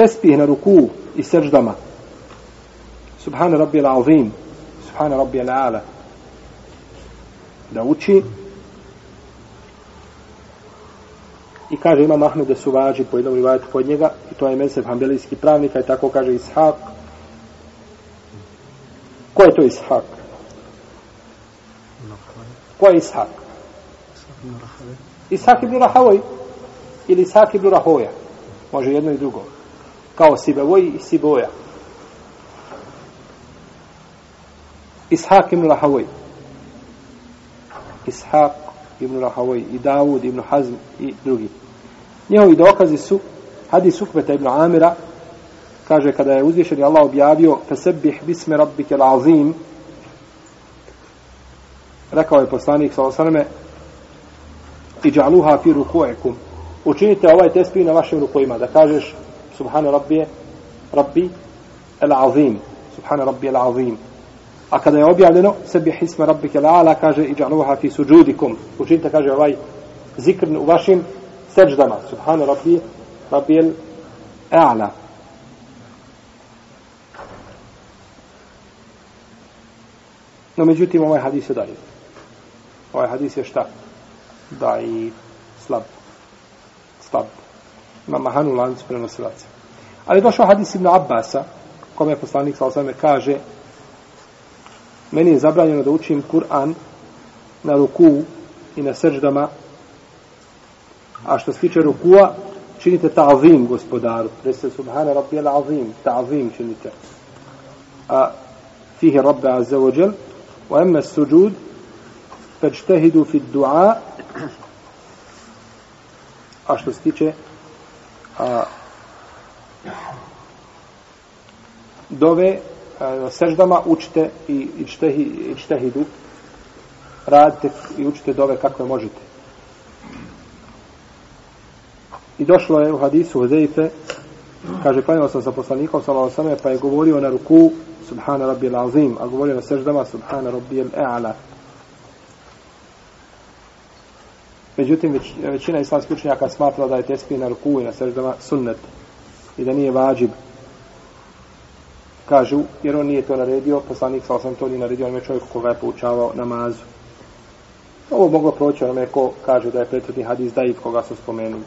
tespih na ruku i seždama. Subhana rabbi al-azim. Subhana rabbi al-ala. Da uči i kaže ima Mahmed da su važi po jednom rivajetu pod njega i to je mesef hambelijski pravnika i tako kaže Ishak ko je to Ishak? ko je Ishak? Ishak ibn Rahavoj ili Ishak ibn Rahoja može jedno i drugo kao Sibevoj i Siboja. Ishak ibn Rahavoj Ishak ibn Rahavoj i Davud ibn Hazm i drugi. Njihovi dokazi su hadis Ukveta ibn Amira kaže kada je uzvišeni Allah objavio Fesebih bisme rabbike l'azim rekao je poslanik sa osaname i džaluha fi rukuekum učinite ovaj tespih na vašim rukojima da kažeš subhane rabbije rabbi el-azim subhane rabbi el-azim a kada je objavljeno sebi hisma rabbike el-ala kaže i džaluha fi suđudikum učinite kaže ovaj zikr u vašim seđdama, subhane rabbi rabbi el-ala No, međutim, ovaj hadis je dajiv. Ovaj hadis je šta? Da i. Slab Ima mahanu lancu prenosilaca. Ali došao hadis Ibn Abbasa, kome je poslanik sa osame kaže meni je zabranjeno da učim Kur'an na ruku i na srždama a što se tiče rukua činite ta'zim gospodaru recite subhana rabbi al-azim ta'zim činite a fihi rabbi azza wa jal وأما السجود فاجتهدوا في الدعاء a što se tiče a, dove a, seždama učite i i, čtehi, i ičtehidu radite i učite dove kako je možete. I došlo je u hadisu Huzeife kaže klanjao sam sa poslanikom sallallahu alejhi pa je govorio na ruku subhana rabbil azim a govorio na seždama subhana rabbil a'la međutim već, većina islamskih učenjaka smatra da je tespih na ruku i na seždama sunnet i da nije vađib. Kažu jer on nije to naredio poslanik sa osam to nije naredio on je čovjek koga je poučavao namazu. Ovo moglo proći onome ko kaže da je prethodni hadis daif koga su spomenuli.